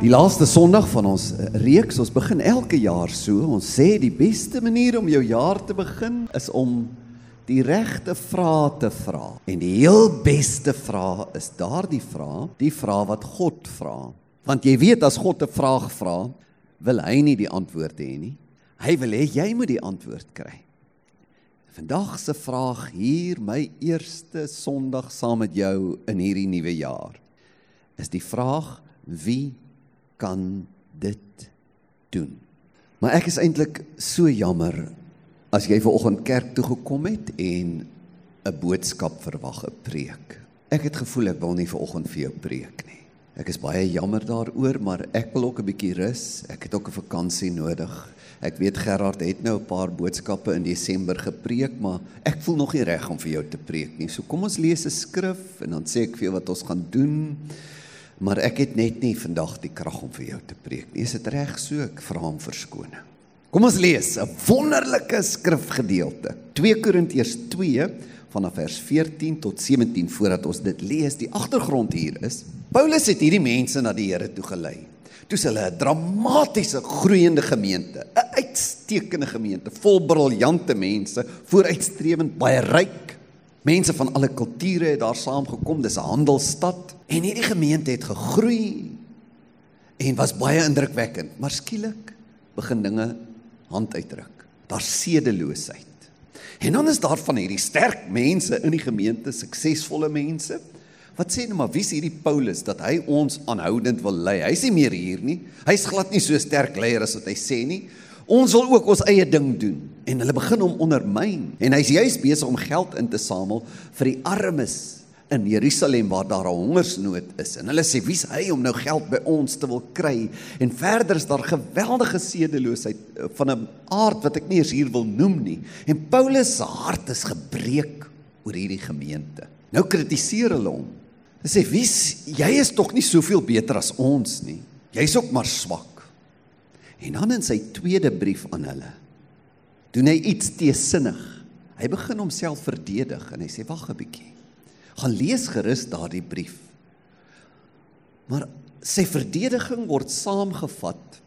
Die laaste Sondag van ons eh, reeks, ons begin elke jaar so. Ons sê die beste manier om jou jaar te begin is om die regte vrae te vra. En die heel beste vraag is daardie vraag, die vraag wat God vra. Want jy weet as God 'n vraag vra, wil hy nie die antwoord hê nie. Hy wil hê jy moet die antwoord kry. Vandag se vraag hier, my eerste Sondag saam met jou in hierdie nuwe jaar, is die vraag wie kan dit doen. Maar ek is eintlik so jammer as jy ver oggend kerk toe gekom het en 'n boodskap verwag, 'n preek. Ek het gevoel ek wil nie ver oggend vir jou preek nie. Ek is baie jammer daaroor, maar ek wil ook 'n bietjie rus. Ek het ook 'n vakansie nodig. Ek weet Gerard het nou 'n paar boodskappe in Desember gepreek, maar ek voel nog nie reg om vir jou te preek nie. So kom ons lees 'n skrif en dan sê ek vir jou wat ons gaan doen. Maar ek het net nie vandag die krag om vir jou te preek nie. Is dit reg so? Ek vra hom verskoning. Kom ons lees 'n wonderlike skrifgedeelte. 2 Korintiërs 2 vanaf vers 14 tot 17 voordat ons dit lees. Die agtergrond hier is Paulus het hierdie mense na die Here toe gelei. Toe's hulle 'n dramatiese groeiende gemeente, 'n uitstekende gemeente, vol briljante mense, vooruitstrewend, baie ryk. Mense van alle kulture het daar saamgekom. Dis 'n handelsstad en hierdie gemeente het gegroei en was baie indrukwekkend. Maar skielik begin dinge hand uitdruk. Daar's sedeloosheid. En dan is daar van hierdie sterk mense in die gemeente, suksesvolle mense. Wat sê nou maar wie's hierdie Paulus dat hy ons aanhoudend wil lei? Hy's nie meer hier nie. Hy's glad nie so sterk leier as wat hy sê nie. Ons wil ook ons eie ding doen en hulle begin hom ondermyn. En hy's juis besig om geld in te samel vir die armes in Jerusalem waar daar 'n hongersnood is. En hulle sê wie's hy om nou geld by ons te wil kry? En verder is daar geweldige sedeloosheid eh, van 'n aard wat ek nie eens hier wil noem nie. En Paulus se hart is gebreek oor hierdie gemeente. Nou kritiseer hulle hom. Hulle sê wie's jy is tog nie soveel beter as ons nie. Jy's ook maar swak En dan in sy tweede brief aan hulle doen hy iets teesinnig. Hy begin homself verdedig en hy sê wag 'n bietjie. Gaan lees gerus daardie brief. Maar sy verdediging word saamgevat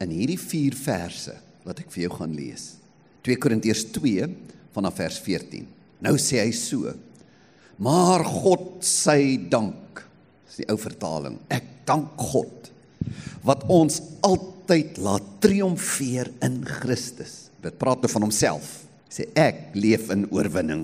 in hierdie 4 verse wat ek vir jou gaan lees. 2 Korintiërs 2 vanaf vers 14. Nou sê hy so: Maar God sy dank. Dis die ou vertaling. Ek dank God wat ons altyd altyd laat triomfeer in Christus. Dit praat nou van homself. Hy sê ek leef in oorwinning.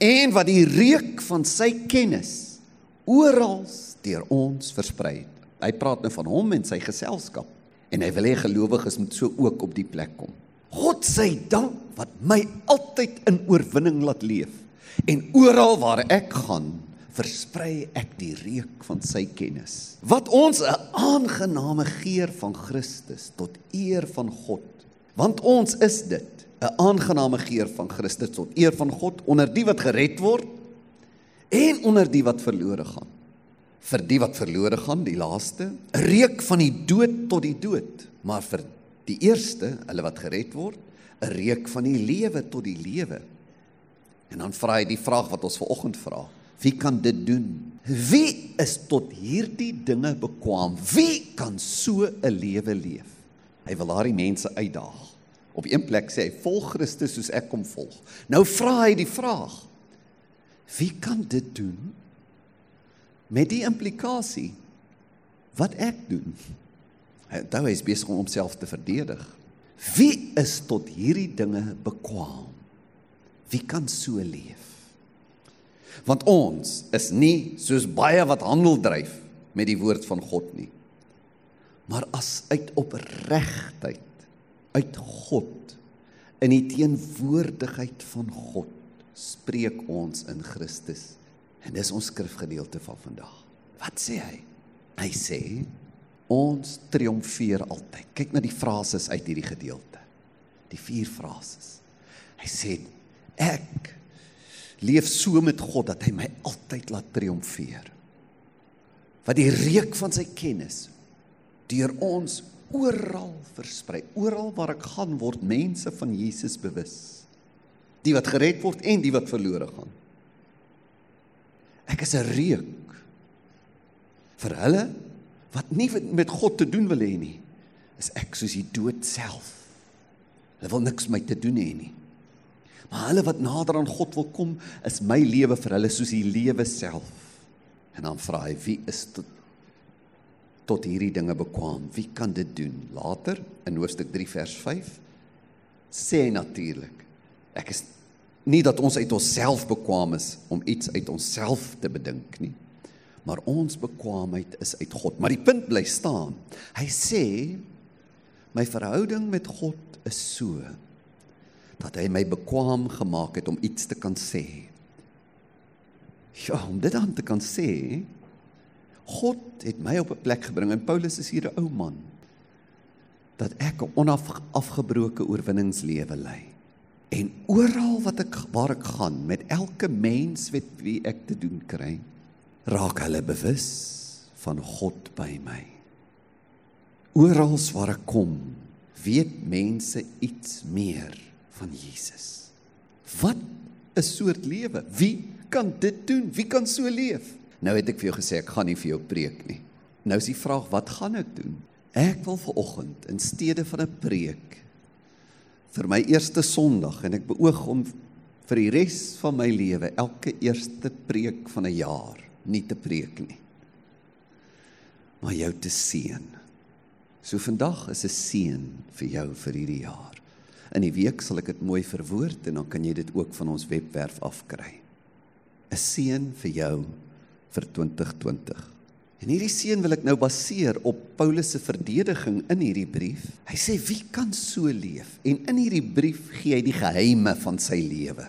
En wat die reuk van sy kennis oral deur ons versprei. Hy praat nou van hom en sy geselskap en hy wil hê gelowiges moet so ook op die plek kom. God sy dank wat my altyd in oorwinning laat leef en oral waar ek gaan versprei ek die reuk van sy kennis. Wat ons 'n aangename geur van Christus tot eer van God. Want ons is dit, 'n aangename geur van Christus tot eer van God onder die wat gered word en onder die wat verlore gaan. Vir die wat verlore gaan, die laaste, reuk van die dood tot die dood, maar vir die eerste, hulle wat gered word, 'n reuk van die lewe tot die lewe. En dan vra hy die vraag wat ons ver oggend vra. Wie kan dit doen? Wie is tot hierdie dinge bekwam? Wie kan so 'n lewe leef? Hy wil daardie mense uitdaag. Op een plek sê hy: "Volg Christus soos ek kom volg." Nou vra hy die vraag: Wie kan dit doen? Met die implikasie wat ek doen. Hy onthou hy is besig om homself te verdedig. Wie is tot hierdie dinge bekwam? Wie kan so leef? Want ons is nie soos baie wat handel dryf met die woord van God nie. Maar as uit opregtheid uit God in die teenwoordigheid van God spreek ons in Christus. En dis ons skrifgedeelte van vandag. Wat sê hy? Hy sê ons triomfeer altyd. Kyk na die frases uit hierdie gedeelte. Die vier frases. Hy sê ek leef so met God dat hy my altyd laat triomfeer. Wat die reuk van sy kennis deur ons oral versprei. Oral waar ek gaan word mense van Jesus bewus. Die wat gered word en die wat verlore gaan. Ek is 'n reuk vir hulle wat nie met God te doen wil hê nie, is ek soos die dood self. Hulle wil niks met my te doen hê nie. Maar hulle wat nader aan God wil kom, is my lewe vir hulle soos die lewe self. En dan vra hy, wie is tot tot hierdie dinge bekwam? Wie kan dit doen? Later in hoofstuk 3 vers 5 sê natuurlik, ek is nie dat ons uit onsself bekwam is om iets uit onsself te bedink nie. Maar ons bekwaamheid is uit God. Maar die punt bly staan. Hy sê my verhouding met God is so dat hy my bekwaam gemaak het om iets te kan sê. Ja, om dit dan te kan sê, God het my op 'n plek gebring en Paulus is hier 'n ou man dat ek 'n onafgebroke oorwinningslewe lei. En oral wat ek waar ek gaan met elke mens met wie ek te doen kry, raak hulle bewus van God by my. Oral waar ek kom, weet mense iets meer van Jesus. Wat 'n soort lewe. Wie kan dit doen? Wie kan so leef? Nou het ek vir jou gesê ek gaan nie vir jou preek nie. Nou is die vraag wat gaan ek doen? Ek wil ver oggend in steede van 'n preek vir my eerste Sondag en ek beoog om vir die res van my lewe elke eerste preek van 'n jaar nie te preek nie. Maar jou te seën. So vandag is 'n seën vir jou vir hierdie jaar. In die week sal ek dit mooi verwoord en dan kan jy dit ook van ons webwerf afkry. 'n Seën vir jou vir 2020. En hierdie seën wil ek nou baseer op Paulus se verdediging in hierdie brief. Hy sê wie kan so leef? En in hierdie brief gee hy die geheime van sy lewe.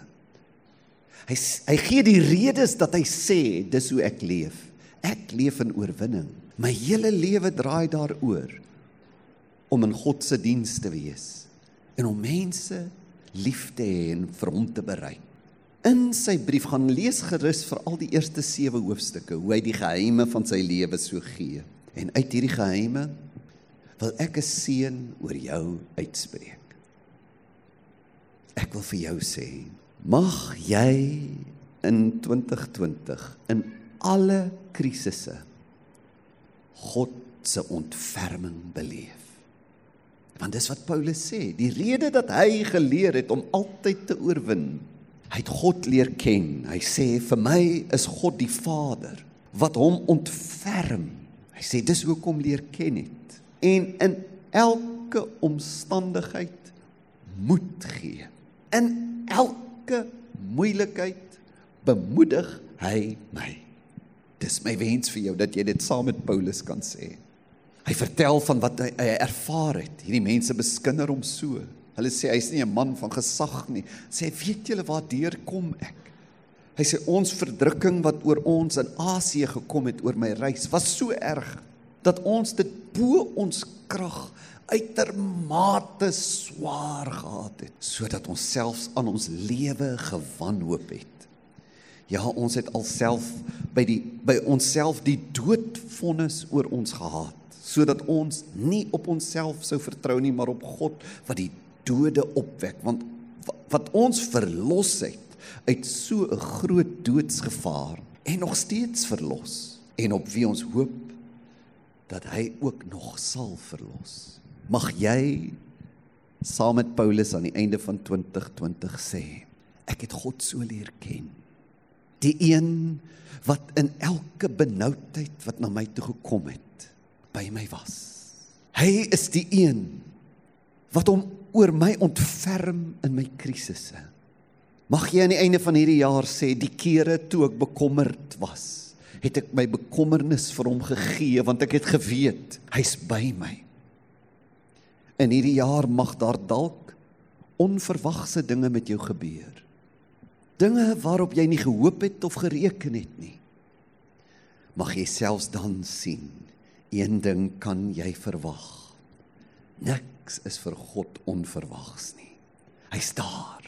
Hy hy gee die redes dat hy sê dis hoe ek leef. Ek leef in oorwinning. My hele lewe draai daaroor om in God se diens te wees en om mense lief te hê en vir hom te bereik. In sy brief gaan lees gerus vir al die eerste 7 hoofstukke hoe hy die geheime van sy lewe so gee. En uit hierdie geheime wil ek 'n seën oor jou uitspreek. Ek wil vir jou sê, mag jy in 2020 in alle krisisse God se ontferming beleef. Want dis wat Paulus sê, die rede dat hy geleer het om altyd te oorwin. Hy het God leer ken. Hy sê vir my is God die Vader wat hom ontferm. Hy sê dis hoekom leer ken het. En in elke omstandigheid moed gee. In elke moeilikheid bemoedig hy my. Dis my wens vir jou dat jy dit saam met Paulus kan sê. Hy vertel van wat hy, hy ervaar het. Hierdie mense beskinder hom so. Hulle sê hy's nie 'n man van gesag nie. Sê weet julle waar deur kom ek? Hy sê ons verdrukking wat oor ons in Asië gekom het oor my reis was so erg dat ons dit bo ons krag uitermate swaar gehad het sodat ons selfs aan ons lewe gewanhoop het. Ja, ons het alself by die by onsself die doodvonnis oor ons gehad sodat ons nie op onsself sou vertrou nie maar op God wat die dode opwek. Want wat ons verlos het uit so 'n groot doodsgevaar en nog steeds verlos en op wie ons hoop dat hy ook nog sal verlos. Mag jy saam met Paulus aan die einde van 2020 sê ek het God so leer ken. Die een wat in elke benoudheid wat na my toe gekom het by my was. Hy is die een wat hom oor my ontferm in my krisisse. Mag jy aan die einde van hierdie jaar sê die kere toe ek bekommerd was, het ek my bekommernis vir hom gegee want ek het geweet hy's by my. In hierdie jaar mag daar dalk onverwagse dinge met jou gebeur. Dinge waarop jy nie gehoop het of gereken het nie. Mag jy selfs dan sien Een ding kan jy verwag. Niks is vir God onverwags nie. Hy's daar.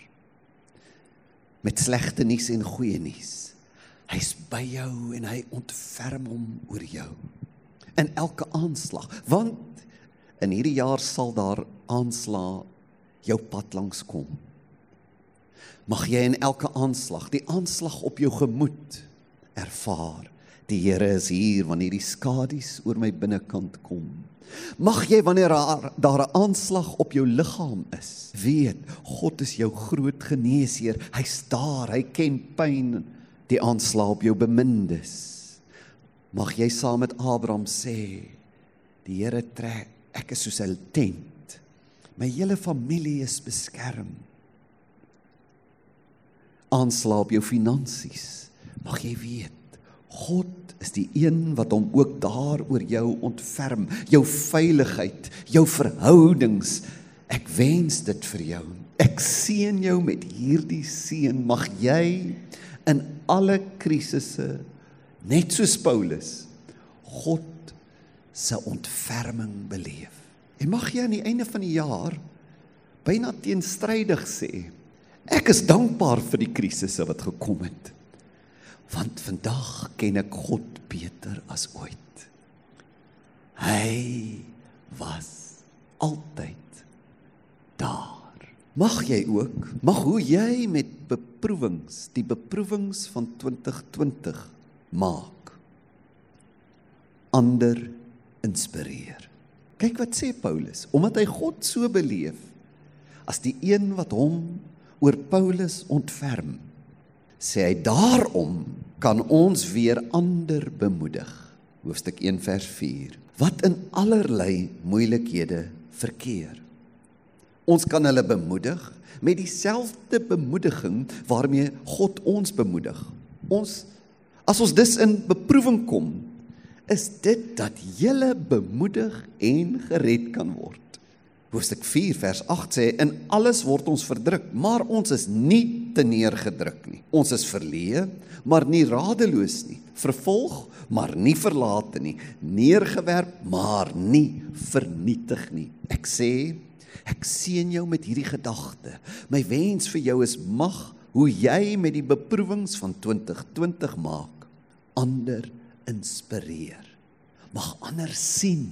Met slegte nuus en goeie nuus. Hy's by jou en hy ontferm hom oor jou. In elke aanslag, want in hierdie jaar sal daar aanslag jou pad langs kom. Mag jy in elke aanslag, die aanslag op jou gemoed ervaar Die Here is hier wanneer die skadu's oor my binnekant kom. Mag jy wanneer daar 'n aanslag op jou liggaam is, weet God is jou groot geneesheer. Hy's daar, hy ken pyn, die aanslag op jou bemindes. Mag jy saam met Abraham sê, die Here trek, ek is soos 'n tent. My hele familie is beskerm. Aanslag op jou finansies. Mag jy weet God is die een wat hom ook daar oor jou ontferm, jou veiligheid, jou verhoudings. Ek wens dit vir jou. Ek seën jou met hierdie seën. Mag jy in alle krisisse net soos Paulus God se ontferming beleef. En mag jy aan die einde van die jaar byna teenstrydig sê: Ek is dankbaar vir die krisisse wat gekom het want vandag ken ek God beter as ooit. Hy was altyd daar. Mag jy ook, mag hoe jy met beproewings, die beproewings van 2020 maak ander inspireer. Kyk wat sê Paulus, omdat hy God so beleef as die een wat hom oor Paulus ontferm sê hy daarom kan ons weer ander bemoedig. Hoofstuk 1 vers 4. Wat in allerlei moeilikhede verkeer. Ons kan hulle bemoedig met dieselfde bemoediging waarmee God ons bemoedig. Ons as ons dus in beproewing kom, is dit dat jy bemoedig en gered kan word. Hoofstuk 4 vers 8 sê in alles word ons verdruk, maar ons is nie te neergedruk nie. Ons is verleë, maar nie radeloos nie. Vervolg, maar nie verlate nie. Neergewerp, maar nie vernietig nie. Ek sê, ek seën jou met hierdie gedagte. My wens vir jou is mag hoe jy met die beproewings van 2020 maak ander inspireer. Mag ander sien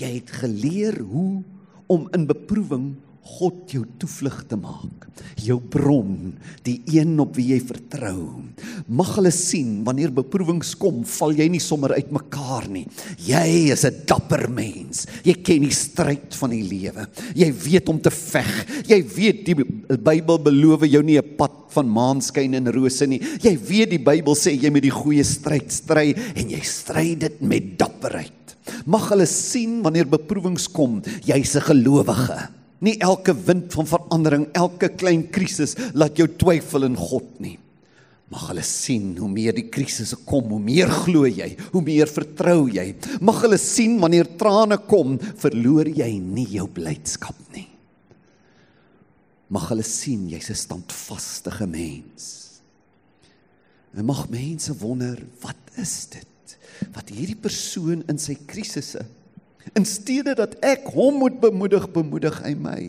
jy het geleer hoe om in beproewing God jou toevlug te maak. Jou bron, die een op wie jy vertrou. Mag hulle sien wanneer beproewings kom, val jy nie sommer uitmekaar nie. Jy is 'n dapper mens. Jy ken die stryd van die lewe. Jy weet om te veg. Jy weet die Bybel beloof jou nie 'n pad van maanskyn en rose nie. Jy weet die Bybel sê jy moet die goeie stryd stry en jy stry dit met dapperheid. Mag hulle sien wanneer beproewings kom, jy's 'n gelowige. Nie elke wind van verandering, elke klein krisis laat jou twyfel in God nie. Mag hulle sien hoe meer die krisisse kom, hoe meer glo jy, hoe meer vertrou jy. Mag hulle sien wanneer trane kom, verloor jy nie jou blydskap nie. Mag hulle sien jy's 'n standvaste mens. En mag mense wonder, wat is dit? Wat hierdie persoon in sy krisisse in steede dat ek hom moet bemoedig, bemoedig hy my.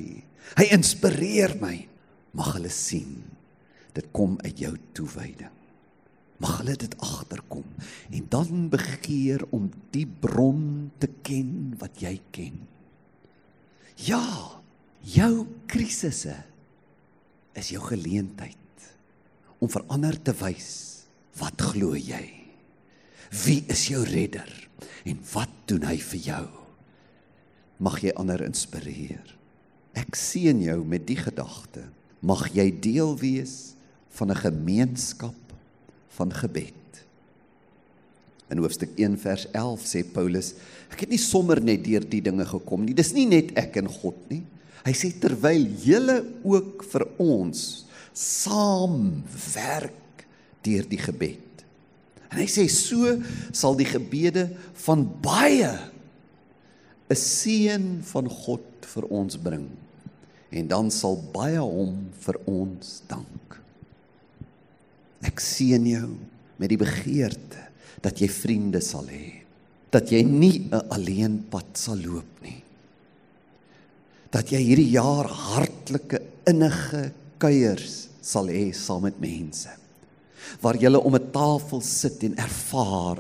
Hy inspireer my. Mag hulle sien dit kom uit jou toewyding. Mag hulle dit agterkom en dan begeer om die bron te ken wat jy ken. Ja, jou krisisse is jou geleentheid om verander te wys wat glo jy? Wie is jou redder en wat doen hy vir jou? Mag jy ander inspireer. Ek seën jou met die gedagte. Mag jy deel wees van 'n gemeenskap van gebed. In hoofstuk 1 vers 11 sê Paulus, ek het nie sommer net deur die dinge gekom nie. Dis nie net ek en God nie. Hy sê terwyl julle ook vir ons saam werk deur die gebed. En hy sê so sal die gebede van baie 'n seën van God vir ons bring. En dan sal baie hom vir ons dank. Ek seën jou met die begeerte dat jy vriende sal hê. Dat jy nie 'n alleen pad sal loop nie. Dat jy hierdie jaar hartlike innige kuiers sal hê saam met mense waar julle om 'n tafel sit en ervaar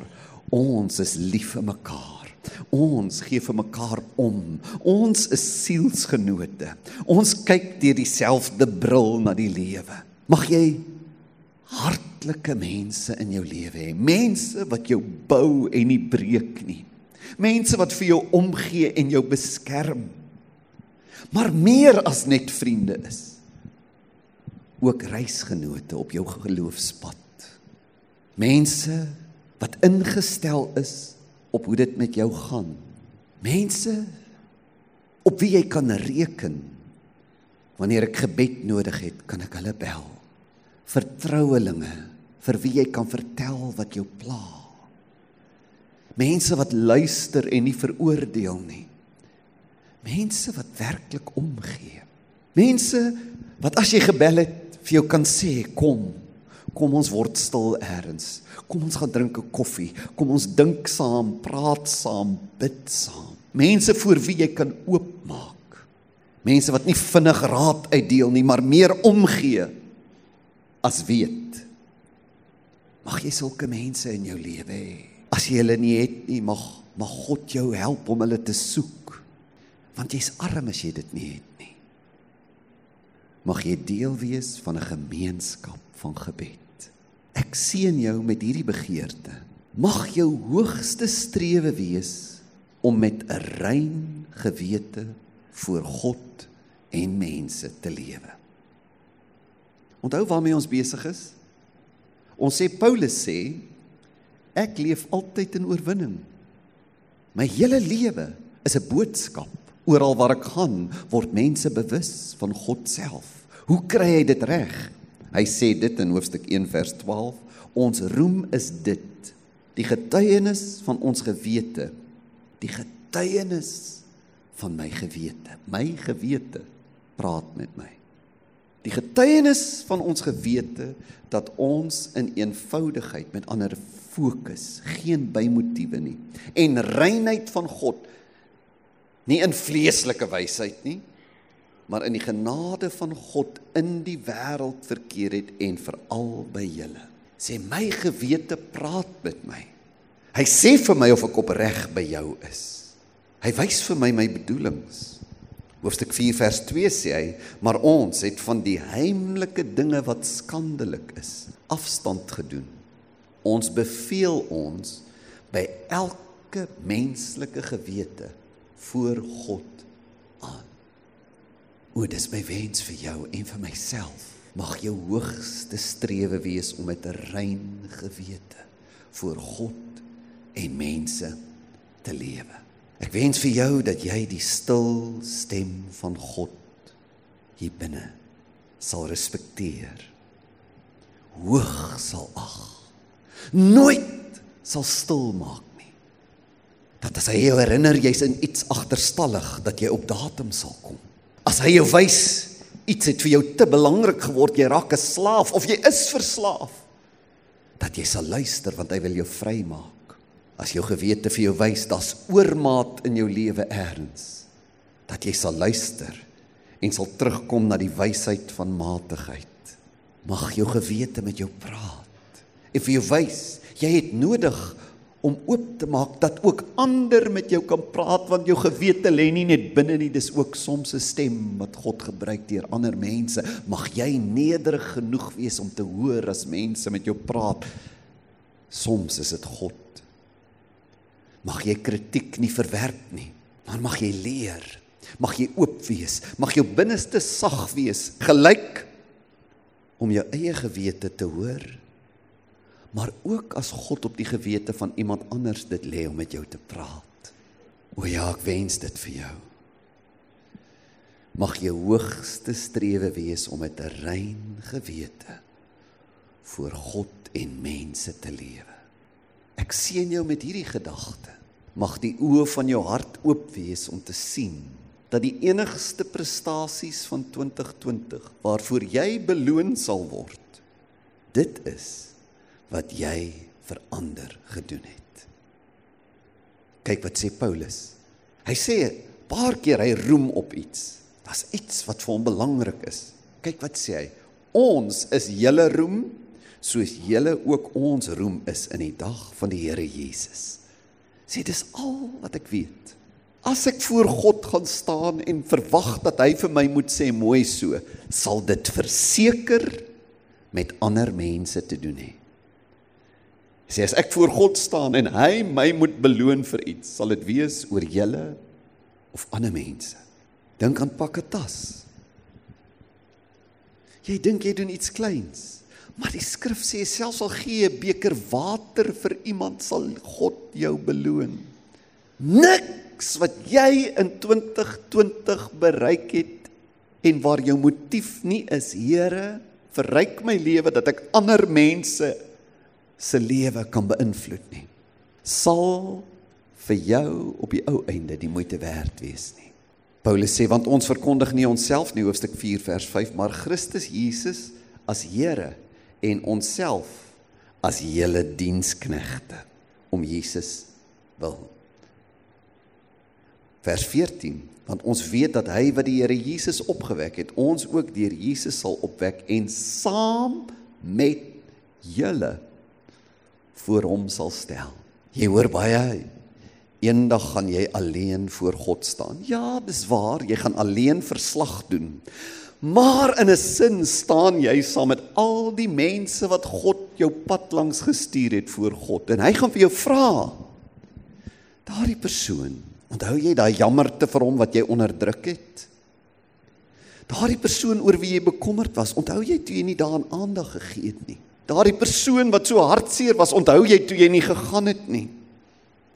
ons is lief vir mekaar. Ons gee vir mekaar om. Ons is sielsgenote. Ons kyk deur dieselfde bril na die lewe. Mag jy hart hartlike mense in jou lewe hê. Mense wat jou bou en nie breek nie. Mense wat vir jou omgee en jou beskerm. Maar meer as net vriende is. Ook reisgenote op jou geloofspad. Mense wat ingestel is op hoe dit met jou gaan. Mense op wie jy kan reken. Wanneer ek gebed nodig het, kan ek hulle bel. Vertrouelinge vir wie jy kan vertel wat jou pla. Mense wat luister en nie veroordeel nie. Mense wat werklik omgee. Mense wat as jy gebel het vir jou kan sê kom. Kom ons word stil eers. Kom ons gaan drink 'n koffie. Kom ons dink saam, praat saam, bid saam. Mense voor wie jy kan oopmaak. Mense wat nie vinnig raad uitdeel nie, maar meer omgee as weet. Mag jy sulke mense in jou lewe hê. As jy hulle nie het nie, mag mag God jou help om hulle te soek. Want jy's arm as jy dit nie het. Mag jy deel wees van 'n gemeenskap van gebed. Ek seën jou met hierdie begeerte. Mag jou hoogste strewe wees om met 'n rein gewete voor God en mense te lewe. Onthou waarmee ons besig is? Ons sê Paulus sê ek leef altyd in oorwinning. My hele lewe is 'n boodskap. Oral waar ek gaan, word mense bewus van God self. Hoe kry hy dit reg? Hy sê dit in hoofstuk 1 vers 12, ons roem is dit, die getuienis van ons gewete, die getuienis van my gewete. My gewete praat met my. Die getuienis van ons gewete dat ons in eenvoudigheid met ander fokus, geen bymotiewe nie en reinheid van God nie in vleeslike wysheid nie, maar in die genade van God in die wêreld verkeer het en veral by julle. Sê my gewete praat met my. Hy sê vir my of ek opreg by jou is. Hy wys vir my my bedoelings. Hoofstuk 4 vers 2 sê hy, maar ons het van die heimlike dinge wat skandelik is, afstand gedoen. Ons beveel ons by elke menslike gewete voor God O, dis my wens vir jou en vir myself. Mag jou hoogste strewe wees om met 'n rein gewete voor God en mense te lewe. Ek wens vir jou dat jy die stil stem van God hier binne sal respekteer. Hoog sal ag. Nooit sal stil maak nie. Dat as hy jou herinner jy's in iets agterstallig dat jy op datum sal kom. As hy jou wys iets het vir jou te belangrik geword, jy raak 'n slaaf of jy is verslaaf, dat jy sal luister want hy wil jou vrymaak. As jou gewete vir jou wys daar's oormaat in jou lewe eers, dat jy sal luister en sal terugkom na die wysheid van matigheid. Mag jou gewete met jou praat. En vir jou wys, jy het nodig om oop te maak dat ook ander met jou kan praat want jou gewete lê nie net binne nie dis ook soms 'n stem wat God gebruik deur ander mense. Mag jy nederig genoeg wees om te hoor as mense met jou praat. Soms is dit God. Mag jy kritiek nie verwerp nie maar mag jy leer. Mag jy oop wees. Mag jou binneste sag wees gelyk om jou eie gewete te hoor maar ook as God op die gewete van iemand anders dit lê om met jou te praat. O ja, ek wens dit vir jou. Mag jou hoogste strewe wees om met 'n rein gewete voor God en mense te lewe. Ek sien jou met hierdie gedagte. Mag die oë van jou hart oop wees om te sien dat die enigste prestasies van 2020 waarvoor jy beloon sal word, dit is wat jy verander gedoen het. Kyk wat sê Paulus. Hy sê 'n paar keer hy roem op iets. Daar's iets wat vir hom belangrik is. Kyk wat sê hy. Ons is julle roem soos julle ook ons roem is in die dag van die Here Jesus. Sê dis al wat ek weet. As ek voor God gaan staan en verwag dat hy vir my moet sê mooi so, sal dit verseker met ander mense te doen hê. Sê as ek voor God staan en hy my moet beloon vir iets, sal dit wees oor julle of ander mense. Dink aan pakke tas. Jy dink jy doen iets kleins, maar die skrif sê selfs al gee 'n beker water vir iemand sal God jou beloon. Niks wat jy in 2020 bereik het en waar jou motief nie is, Here, verryk my lewe dat ek ander mense se lewe kan beïnvloed nie. Sal vir jou op die ou einde die moeite werd wees nie. Paulus sê want ons verkondig nie onsself nie hoofstuk 4 vers 5 maar Christus Jesus as Here en onsself as hele diensknegte om Jesus wil. Vers 14 want ons weet dat hy wat die Here Jesus opgewek het ons ook deur Jesus sal opwek en saam met julle voor hom sal stel. Jy hoor baie eendag gaan jy alleen voor God staan. Ja, dis waar, jy gaan alleen verslag doen. Maar in 'n sin staan jy saam met al die mense wat God jou pad langs gestuur het voor God en hy gaan vir jou vra. Daardie persoon, onthou jy daai jammerte vir hom wat jy onderdruk het? Daardie persoon oor wie jy bekommerd was, onthou jy toe jy nie daaraan aandag gegee het nie? Daardie persoon wat so hartseer was, onthou jy toe jy nie gegaan het nie.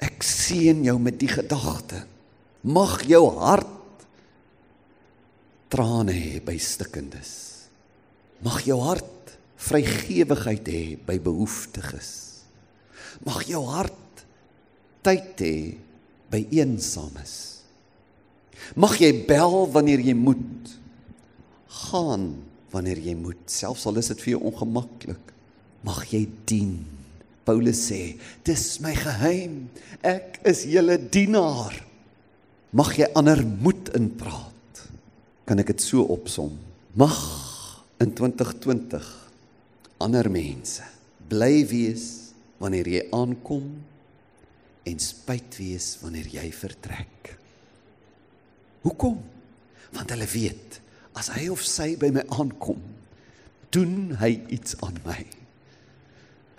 Ek seën jou met die gedagte. Mag jou hart trane hê by stikkendes. Mag jou hart vrygewigheid hê by behoeftiges. Mag jou hart tyd hê by eensames. Mag jy bel wanneer jy moet. Gaan wanneer jy moet, selfs al is dit vir jou ongemaklik mag jy dien. Paulus sê, dis my geheim. Ek is julle dienaar. Mag jy ander moed inpraat. Kan ek dit so opsom? Mag in 2020 ander mense bly wees wanneer jy aankom en spyt wees wanneer jy vertrek. Hoekom? Want hulle weet as hy of sy by my aankom, doen hy iets aan my.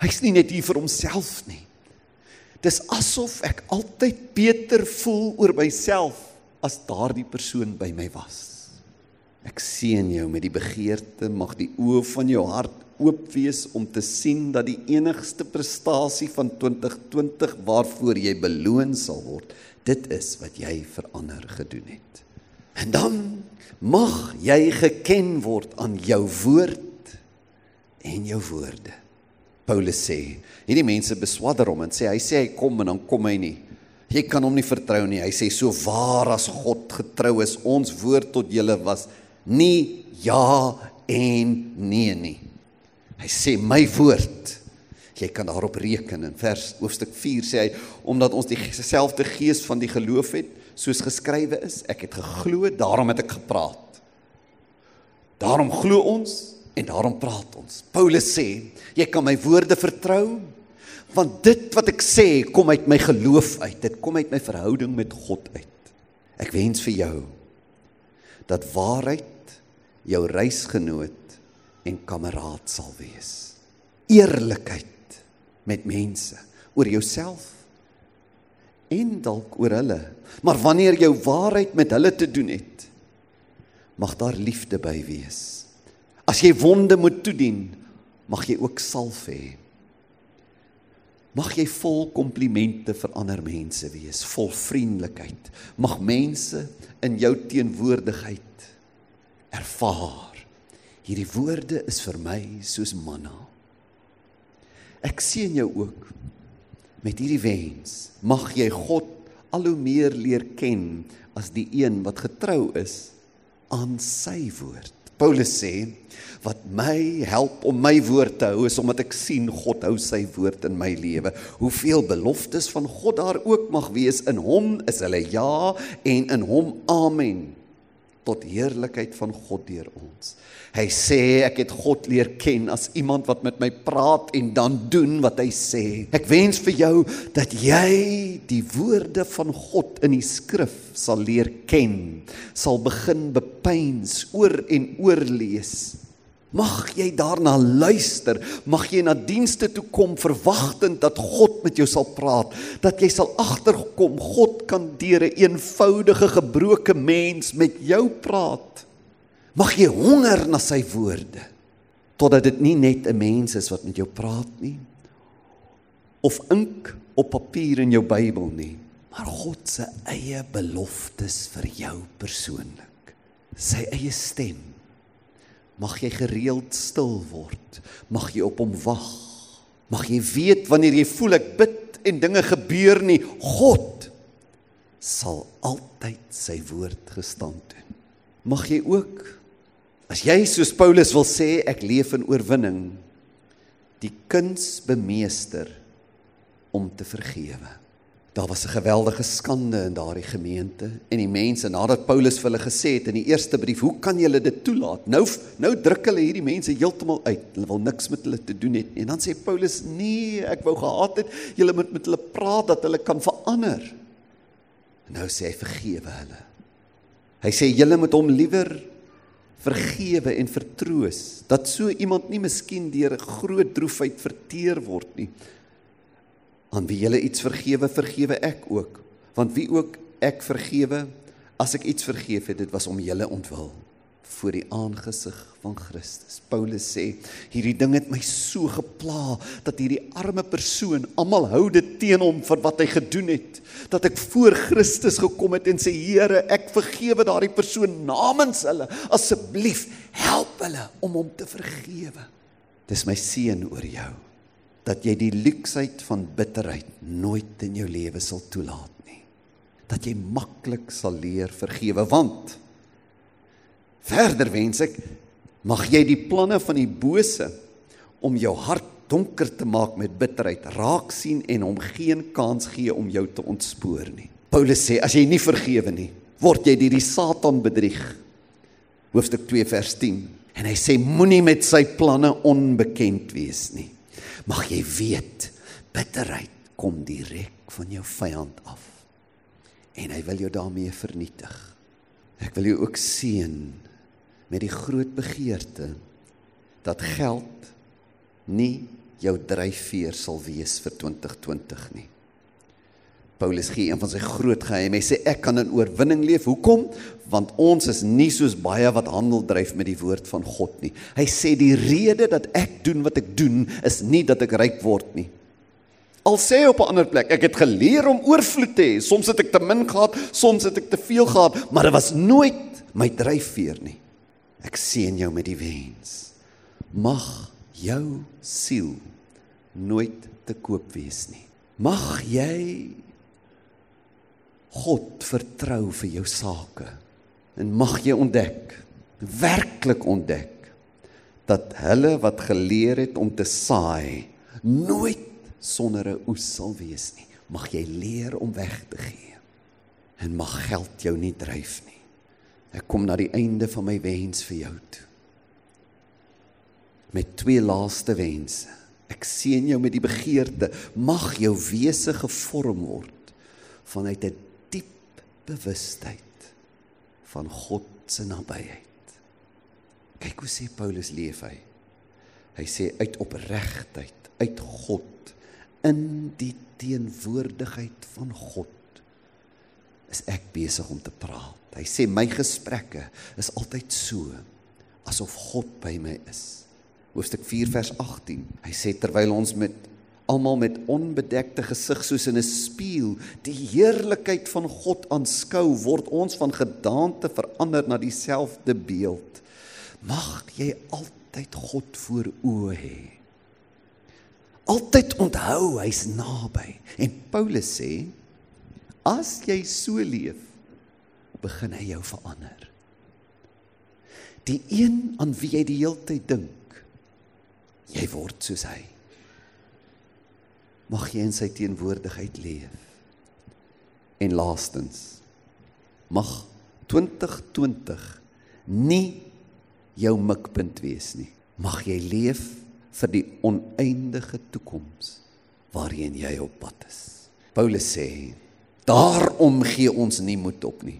Hy's nie net hier vir homself nie. Dis asof ek altyd beter voel oor myself as daardie persoon by my was. Ek seën jou met die begeerte mag die oë van jou hart oop wees om te sien dat die enigste prestasie van 2020 waarvoor jy beloon sal word, dit is wat jy verander gedoen het. En dan mag jy geken word aan jou woord en jou woorde. Paulus sê. Hierdie mense beswadder hom en sê hy sê hy kom en dan kom hy nie. Jy kan hom nie vertrou nie. Hy sê so waar as God getrou is, ons woord tot julle was nie ja en nee nie. Hy sê my woord jy kan daarop reken in vers hoofstuk 4 sê hy omdat ons dieselfde gees van die geloof het soos geskrywe is ek het geglo daarom het ek gepraat daarom glo ons En daarom praat ons. Paulus sê, jy kan my woorde vertrou want dit wat ek sê kom uit my geloof uit. Dit kom uit my verhouding met God uit. Ek wens vir jou dat waarheid jou reisgenoot en kameraad sal wees. Eerlikheid met mense oor jouself en dalk oor hulle. Maar wanneer jou waarheid met hulle te doen het, mag daar liefde by wees. As jy wonde moet toedien, mag jy ook salf hê. Mag jy vol komplimente vir ander mense wees, vol vriendelikheid. Mag mense in jou teenwoordigheid ervaar. Hierdie woorde is vir my soos manna. Ek sien jou ook met hierdie wens. Mag jy God al hoe meer leer ken as die een wat getrou is aan sy woord. Paulus sê wat my help om my woord te hou is omdat ek sien God hou sy woord in my lewe. Hoeveel beloftes van God daar ook mag wees in hom is hulle ja en in hom amen tot heerlikheid van God deur ons. Hy sê ek het God leer ken as iemand wat met my praat en dan doen wat hy sê. Ek wens vir jou dat jy die woorde van God in die skrif sal leer ken, sal begin bepeins oor en oor lees Mag jy daarna luister, mag jy na dienste toe kom verwagtend dat God met jou sal praat, dat jy sal agterkom God kan deur 'n eenvoudige gebroke mens met jou praat. Mag jy honger na sy woorde totdat dit nie net 'n mens is wat met jou praat nie of ink op papier in jou Bybel nie, maar God se eie beloftes vir jou persoonlik. Sy eie stem Mag jy gereeld stil word. Mag jy op hom wag. Mag jy weet wanneer jy voel ek bid en dinge gebeur nie, God sal altyd sy woord gestand doen. Mag jy ook as jy soos Paulus wil sê ek leef in oorwinning die kuns bemeester om te vergewe. Daar was 'n geweldige skande in daardie gemeente en die mense nadat Paulus vir hulle gesê het in die eerste brief, "Hoe kan julle dit toelaat?" Nou nou druk hulle hierdie mense heeltemal uit. Hulle wil niks met hulle te doen hê nie. En dan sê Paulus, "Nee, ek wou gehad het julle moet met hulle praat dat hulle kan verander." En nou sê hy, "Vergewe hulle." Hy sê julle moet hom liewer vergewe en vertroos dat so iemand nie miskien deur 'n groot droefheid verteer word nie aan wie jy iets vergewe, vergewe ek ook. Want wie ook ek vergewe, as ek iets vergeef het, dit was om julle ontwil voor die aangesig van Christus. Paulus sê, hierdie ding het my so gepla dat hierdie arme persoon almal hou dit teen hom vir wat hy gedoen het, dat ek voor Christus gekom het en sê Here, ek vergewe daardie persoon namens hulle. Asseblief, help hulle om hom te vergewe. Dis my seën oor jou dat jy die luksheid van bitterheid nooit in jou lewe sal toelaat nie. Dat jy maklik sal leer vergewe want verder wens ek mag jy die planne van die bose om jou hart donker te maak met bitterheid raak sien en hom geen kans gee om jou te ontspoor nie. Paulus sê as jy nie vergewe nie, word jy deur die Satan bedrieg. Hoofstuk 2 vers 10. En hy sê moenie met sy planne onbekend wees nie mag jy weet bitterheid kom direk van jou vyand af. En hy wil jou daarmee vernietig. Ek wil jou ook seën met die groot begeerte dat geld nie jou dryfveer sal wees vir 2020 nie Paulus gee een van sy groot geheime. Hy sê ek kan in oorwinning leef. Hoekom? Want ons is nie soos baie wat handel dryf met die woord van God nie. Hy sê die rede dat ek doen wat ek doen is nie dat ek ryk word nie. Al sê op 'n ander plek, ek het geleer om oorvloed te hê. Soms het ek te min gehad, soms het ek te veel gehad, maar dit was nooit my dryfveer nie. Ek seën jou met die wens. Mag jou siel nooit te koop wees nie. Mag jy God vertrou vir jou sake. En mag jy ontdek, werklik ontdek dat hulle wat geleer het om te saai nooit sonder 'n oes sal wees nie. Mag jy leer om weg te gee. En mag geld jou nie dryf nie. Ek kom na die einde van my wens vir jou toe. Met twee laaste wense. Ek seën jou met die begeerte mag jou wese gevorm word vanuit 'n bewustheid van God se nabyheid. Kyk hoe sê Paulus leef hy. Hy sê uit opregtheid, uit God, in die teenwoordigheid van God is ek besig om te praat. Hy sê my gesprekke is altyd so asof God by my is. Hoofstuk 4 vers 18. Hy sê terwyl ons met almal met onbedekte gesig soos in 'n spieël die heerlikheid van God aanskou word ons van gedaante verander na dieselfde beeld. Mag jy altyd God voor oë hê altyd onthou hy's naby en Paulus sê as jy so leef begin hy jou verander. Die een aan wie jy die hele tyd dink jy word soos hy mag jy in sy teenwoordigheid leef. En laastens mag 2020 nie jou mikpunt wees nie. Mag jy leef vir die oneindige toekoms waarheen jy op pad is. Paulus sê: "Daarom gee ons nie moed op nie.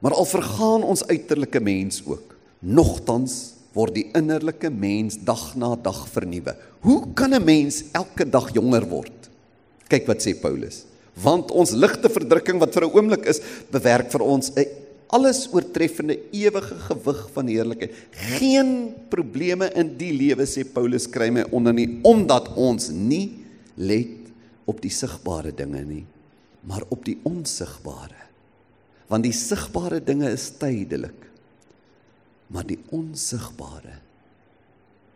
Maar al vergaan ons uiterlike mens ook, nogtans word die innerlike mens dag na dag vernuwe. Hoe kan 'n mens elke dag jonger word? Kyk wat sê Paulus. Want ons ligte verdrukking wat vir 'n oomblik is, bewerk vir ons 'n alles oortreffende ewige gewig van heerlikheid. Geen probleme in die lewe sê Paulus kry my onder nie omdat ons nie let op die sigbare dinge nie, maar op die onsigbare. Want die sigbare dinge is tydelik, maar die onsigbare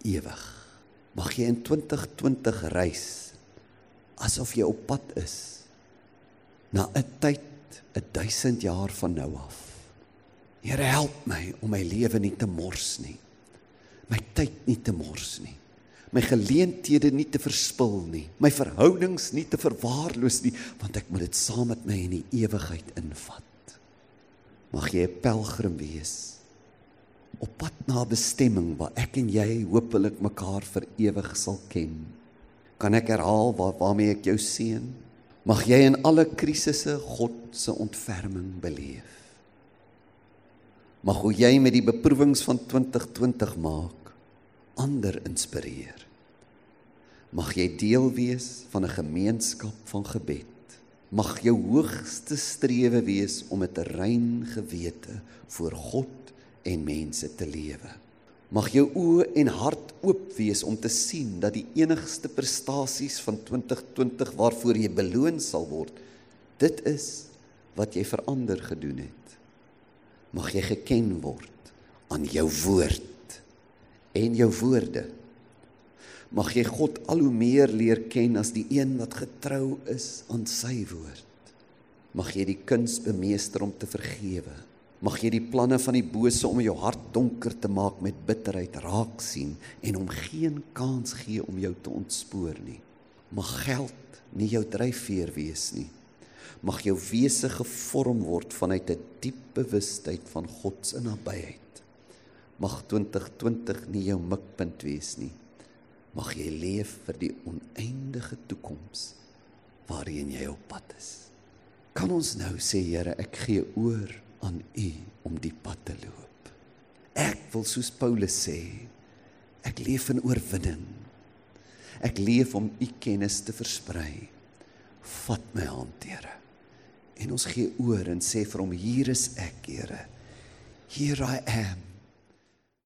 ewig. Mag jy in 2020 reis asof jy op pad is na 'n tyd 'n 1000 jaar van nou af. Here help my om my lewe nie te mors nie. My tyd nie te mors nie. My geleenthede nie te verspil nie. My verhoudings nie te verwaarloos nie, want ek moet dit saam met my in die ewigheid invat. Mag jy 'n pelgrim wees op pad na bestemming waar ek en jy hopelik mekaar vir ewig sal ken. Kan ek herhaal waar waarmee ek jou seën? Mag jy in alle krisisse God se ontferming beleef. Mag hoe jy met die beproewings van 2020 maak ander inspireer. Mag jy deel wees van 'n gemeenskap van gebed. Mag jou hoogste strewe wees om 'n rein gewete voor God en mense te lewe. Mag jou oë en hart oop wees om te sien dat die enigste prestasies van 2020 waarvoor jy beloon sal word, dit is wat jy verander gedoen het. Mag jy geken word aan jou woord en jou woorde. Mag jy God al hoe meer leer ken as die een wat getrou is aan sy woord. Mag jy die kuns bemeester om te vergewe Mag jy die planne van die bose om jou hart donker te maak met bitterheid raak sien en hom geen kans gee om jou te ontspoor nie. Mag geld nie jou dryfveer wees nie. Mag jou wese gevorm word vanuit 'n diep bewustheid van God se nabyheid. Mag 2020 nie jou mikpunt wees nie. Mag jy leef vir die oneindige toekoms waarheen jy op pad is. Kan ons nou sê Here, ek gee oor aan U om die pad te loop. Ek wil soos Paulus sê, ek leef in oorwinning. Ek leef om U kennis te versprei. Vat my hand, Here. En ons gee oor en sê vir hom hier is ek, Here. Here I am.